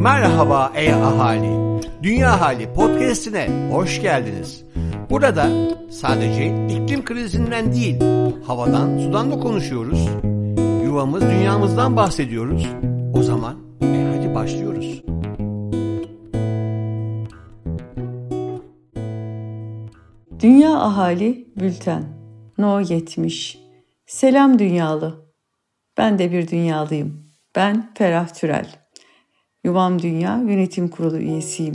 Merhaba ey ahali. Dünya Hali podcast'ine hoş geldiniz. Burada sadece iklim krizinden değil, havadan, sudan da konuşuyoruz. Yuvamız, dünyamızdan bahsediyoruz. O zaman e hadi başlıyoruz. Dünya Ahali Bülten No 70 Selam Dünyalı Ben de bir dünyalıyım. Ben Ferah Türel. Yuvam Dünya Yönetim Kurulu üyesiyim.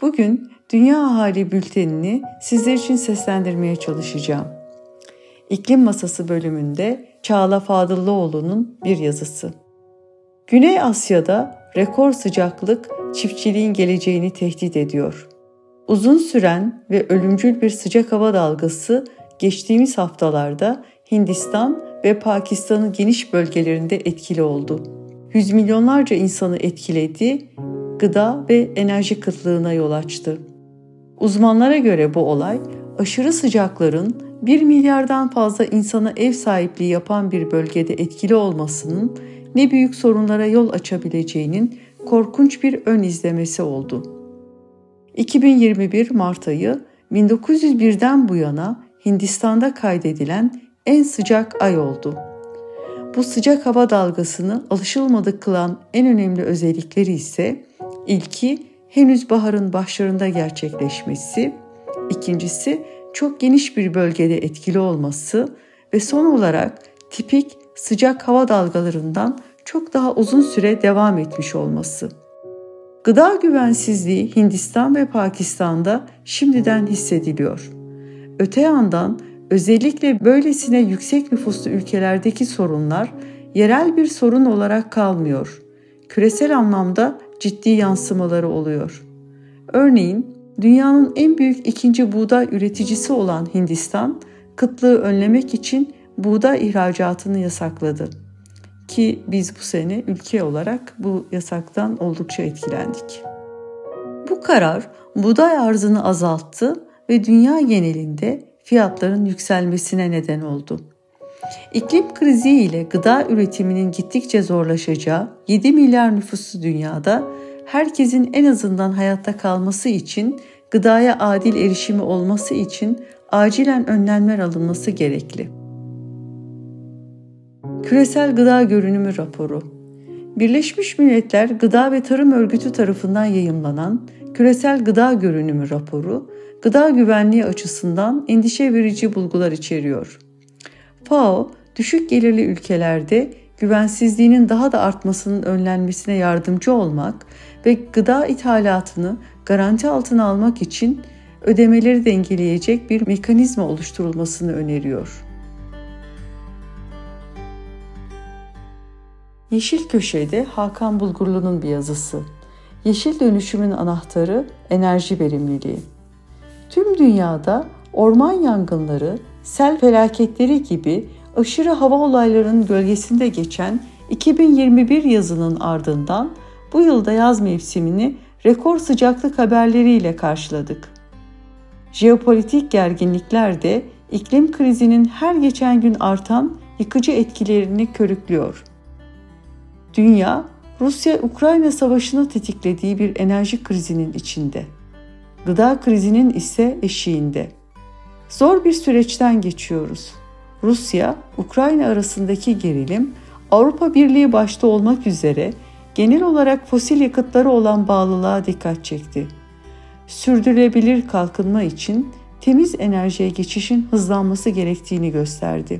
Bugün Dünya Ahali Bültenini sizler için seslendirmeye çalışacağım. İklim Masası bölümünde Çağla Fadıllıoğlu'nun bir yazısı. Güney Asya'da rekor sıcaklık çiftçiliğin geleceğini tehdit ediyor. Uzun süren ve ölümcül bir sıcak hava dalgası geçtiğimiz haftalarda Hindistan ve Pakistan'ın geniş bölgelerinde etkili oldu. Yüz milyonlarca insanı etkiledi, gıda ve enerji kıtlığına yol açtı. Uzmanlara göre bu olay aşırı sıcakların 1 milyardan fazla insana ev sahipliği yapan bir bölgede etkili olmasının ne büyük sorunlara yol açabileceğinin korkunç bir ön izlemesi oldu. 2021 Mart ayı 1901'den bu yana Hindistan'da kaydedilen en sıcak ay oldu. Bu sıcak hava dalgasını alışılmadık kılan en önemli özellikleri ise ilki henüz baharın başlarında gerçekleşmesi, ikincisi çok geniş bir bölgede etkili olması ve son olarak tipik sıcak hava dalgalarından çok daha uzun süre devam etmiş olması. Gıda güvensizliği Hindistan ve Pakistan'da şimdiden hissediliyor. Öte yandan özellikle böylesine yüksek nüfuslu ülkelerdeki sorunlar yerel bir sorun olarak kalmıyor. Küresel anlamda ciddi yansımaları oluyor. Örneğin dünyanın en büyük ikinci buğday üreticisi olan Hindistan, kıtlığı önlemek için buğday ihracatını yasakladı. Ki biz bu sene ülke olarak bu yasaktan oldukça etkilendik. Bu karar buğday arzını azalttı ve dünya genelinde fiyatların yükselmesine neden oldu. İklim krizi ile gıda üretiminin gittikçe zorlaşacağı 7 milyar nüfuslu dünyada herkesin en azından hayatta kalması için gıdaya adil erişimi olması için acilen önlemler alınması gerekli. Küresel Gıda Görünümü Raporu Birleşmiş Milletler Gıda ve Tarım Örgütü tarafından yayımlanan Küresel Gıda Görünümü raporu, gıda güvenliği açısından endişe verici bulgular içeriyor. FAO, düşük gelirli ülkelerde güvensizliğinin daha da artmasının önlenmesine yardımcı olmak ve gıda ithalatını garanti altına almak için ödemeleri dengeleyecek bir mekanizma oluşturulmasını öneriyor. Yeşil Köşe'de Hakan Bulgurlu'nun bir yazısı. Yeşil dönüşümün anahtarı enerji verimliliği. Dünyada orman yangınları, sel felaketleri gibi aşırı hava olaylarının gölgesinde geçen 2021 yazının ardından bu yılda yaz mevsimini rekor sıcaklık haberleriyle karşıladık. Jeopolitik gerginlikler de iklim krizinin her geçen gün artan yıkıcı etkilerini körüklüyor. Dünya, Rusya-Ukrayna savaşını tetiklediği bir enerji krizinin içinde. Gıda krizinin ise eşiğinde. Zor bir süreçten geçiyoruz. Rusya, Ukrayna arasındaki gerilim Avrupa Birliği başta olmak üzere genel olarak fosil yakıtlara olan bağlılığa dikkat çekti. Sürdürülebilir kalkınma için temiz enerjiye geçişin hızlanması gerektiğini gösterdi.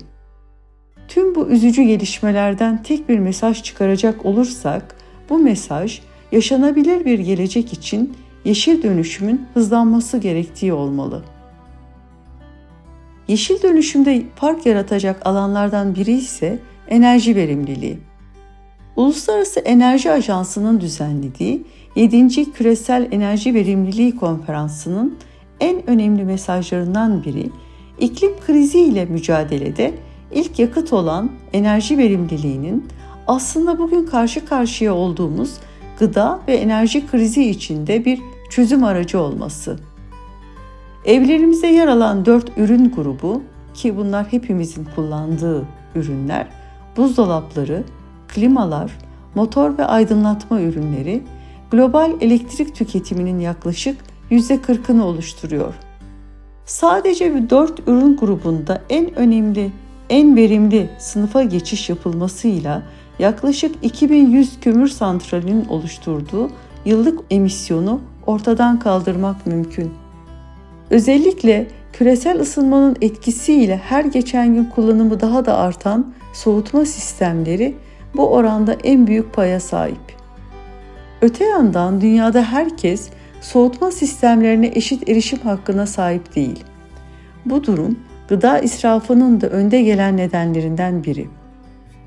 Tüm bu üzücü gelişmelerden tek bir mesaj çıkaracak olursak, bu mesaj yaşanabilir bir gelecek için yeşil dönüşümün hızlanması gerektiği olmalı. Yeşil dönüşümde fark yaratacak alanlardan biri ise enerji verimliliği. Uluslararası Enerji Ajansı'nın düzenlediği 7. Küresel Enerji Verimliliği Konferansı'nın en önemli mesajlarından biri iklim krizi ile mücadelede ilk yakıt olan enerji verimliliğinin aslında bugün karşı karşıya olduğumuz gıda ve enerji krizi içinde bir çözüm aracı olması. Evlerimizde yer alan dört ürün grubu ki bunlar hepimizin kullandığı ürünler, buzdolapları, klimalar, motor ve aydınlatma ürünleri, global elektrik tüketiminin yaklaşık %40'ını oluşturuyor. Sadece bir dört ürün grubunda en önemli, en verimli sınıfa geçiş yapılmasıyla yaklaşık 2100 kömür santralinin oluşturduğu yıllık emisyonu ortadan kaldırmak mümkün. Özellikle küresel ısınmanın etkisiyle her geçen gün kullanımı daha da artan soğutma sistemleri bu oranda en büyük paya sahip. Öte yandan dünyada herkes soğutma sistemlerine eşit erişim hakkına sahip değil. Bu durum gıda israfının da önde gelen nedenlerinden biri.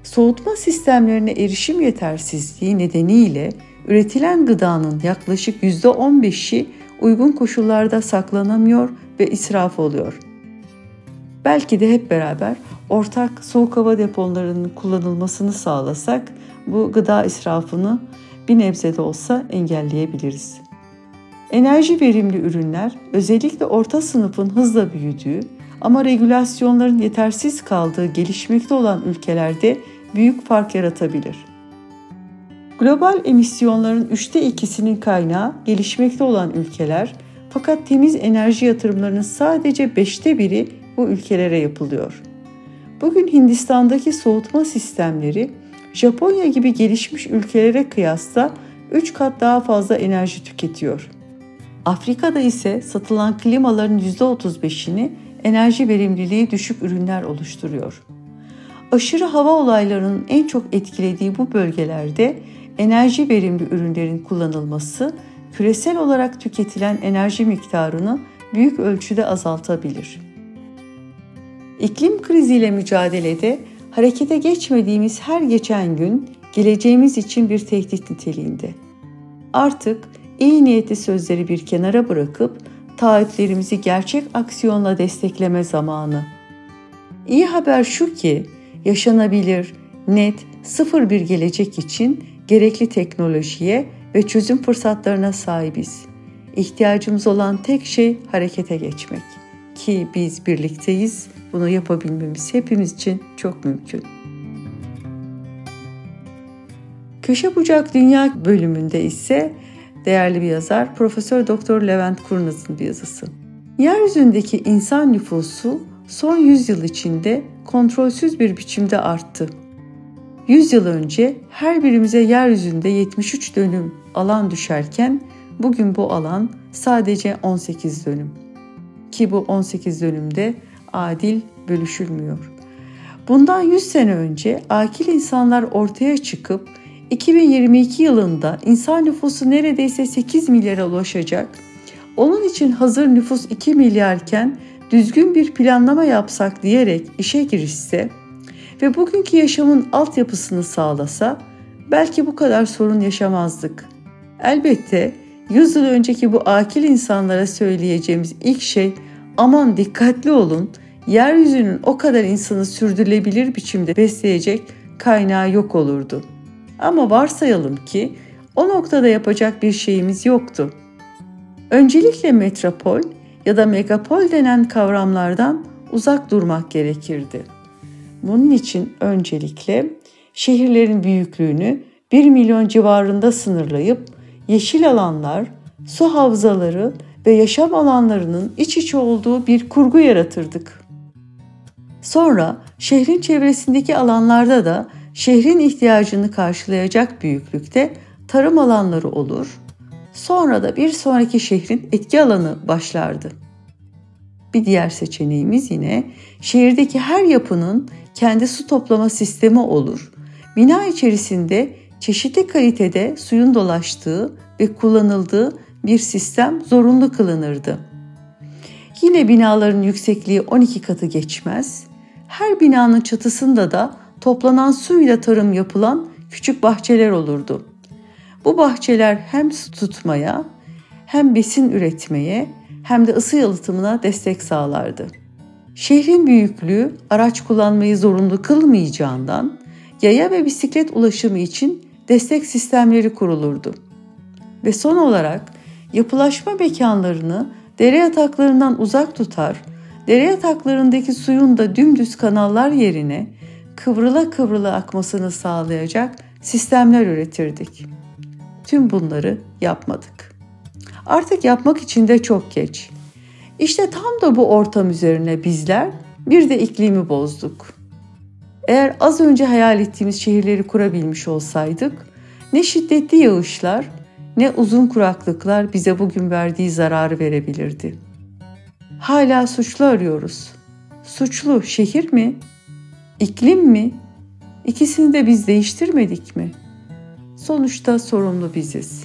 Soğutma sistemlerine erişim yetersizliği nedeniyle üretilen gıdanın yaklaşık %15'i uygun koşullarda saklanamıyor ve israf oluyor. Belki de hep beraber ortak soğuk hava depolarının kullanılmasını sağlasak bu gıda israfını bir nebze de olsa engelleyebiliriz. Enerji verimli ürünler özellikle orta sınıfın hızla büyüdüğü ama regülasyonların yetersiz kaldığı gelişmekte olan ülkelerde büyük fark yaratabilir. Global emisyonların üçte ikisinin kaynağı gelişmekte olan ülkeler fakat temiz enerji yatırımlarının sadece beşte biri bu ülkelere yapılıyor. Bugün Hindistan'daki soğutma sistemleri Japonya gibi gelişmiş ülkelere kıyasla 3 kat daha fazla enerji tüketiyor. Afrika'da ise satılan klimaların %35'ini enerji verimliliği düşük ürünler oluşturuyor. Aşırı hava olaylarının en çok etkilediği bu bölgelerde enerji verimli ürünlerin kullanılması küresel olarak tüketilen enerji miktarını büyük ölçüde azaltabilir. İklim kriziyle mücadelede harekete geçmediğimiz her geçen gün geleceğimiz için bir tehdit niteliğinde. Artık iyi niyetli sözleri bir kenara bırakıp taahhütlerimizi gerçek aksiyonla destekleme zamanı. İyi haber şu ki yaşanabilir, net, sıfır bir gelecek için gerekli teknolojiye ve çözüm fırsatlarına sahibiz. İhtiyacımız olan tek şey harekete geçmek. Ki biz birlikteyiz. Bunu yapabilmemiz hepimiz için çok mümkün. Köşe Bucak Dünya bölümünde ise değerli bir yazar Profesör Doktor Levent Kurnaz'ın bir yazısı. Yeryüzündeki insan nüfusu son 100 yıl içinde kontrolsüz bir biçimde arttı. 100 yıl önce her birimize yeryüzünde 73 dönüm alan düşerken bugün bu alan sadece 18 dönüm. Ki bu 18 dönümde adil bölüşülmüyor. Bundan 100 sene önce akil insanlar ortaya çıkıp 2022 yılında insan nüfusu neredeyse 8 milyara ulaşacak. Onun için hazır nüfus 2 milyarken düzgün bir planlama yapsak diyerek işe girişse ve bugünkü yaşamın altyapısını sağlasa belki bu kadar sorun yaşamazdık. Elbette 100 yıl önceki bu akil insanlara söyleyeceğimiz ilk şey aman dikkatli olun yeryüzünün o kadar insanı sürdürülebilir biçimde besleyecek kaynağı yok olurdu. Ama varsayalım ki o noktada yapacak bir şeyimiz yoktu. Öncelikle metropol ya da megapol denen kavramlardan uzak durmak gerekirdi. Bunun için öncelikle şehirlerin büyüklüğünü 1 milyon civarında sınırlayıp yeşil alanlar, su havzaları ve yaşam alanlarının iç içe olduğu bir kurgu yaratırdık. Sonra şehrin çevresindeki alanlarda da şehrin ihtiyacını karşılayacak büyüklükte tarım alanları olur. Sonra da bir sonraki şehrin etki alanı başlardı. Bir diğer seçeneğimiz yine şehirdeki her yapının kendi su toplama sistemi olur. Bina içerisinde çeşitli kalitede suyun dolaştığı ve kullanıldığı bir sistem zorunlu kılınırdı. Yine binaların yüksekliği 12 katı geçmez. Her binanın çatısında da toplanan suyla tarım yapılan küçük bahçeler olurdu. Bu bahçeler hem su tutmaya, hem besin üretmeye, hem de ısı yalıtımına destek sağlardı. Şehrin büyüklüğü araç kullanmayı zorunlu kılmayacağından yaya ve bisiklet ulaşımı için destek sistemleri kurulurdu. Ve son olarak yapılaşma mekanlarını dere yataklarından uzak tutar, dere yataklarındaki suyun da dümdüz kanallar yerine kıvrıla kıvrıla akmasını sağlayacak sistemler üretirdik. tüm bunları yapmadık. Artık yapmak için de çok geç. İşte tam da bu ortam üzerine bizler bir de iklimi bozduk. Eğer az önce hayal ettiğimiz şehirleri kurabilmiş olsaydık, ne şiddetli yağışlar ne uzun kuraklıklar bize bugün verdiği zararı verebilirdi. Hala suçlu arıyoruz. Suçlu şehir mi? İklim mi? İkisini de biz değiştirmedik mi? Sonuçta sorumlu biziz.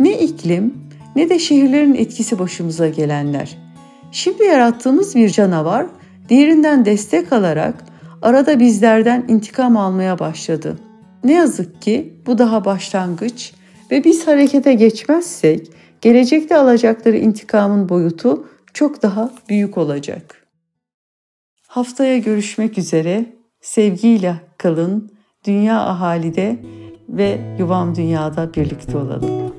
Ne iklim ne de şehirlerin etkisi başımıza gelenler. Şimdi yarattığımız bir canavar diğerinden destek alarak arada bizlerden intikam almaya başladı. Ne yazık ki bu daha başlangıç ve biz harekete geçmezsek gelecekte alacakları intikamın boyutu çok daha büyük olacak. Haftaya görüşmek üzere. Sevgiyle kalın. Dünya ahalide ve yuvam dünyada birlikte olalım.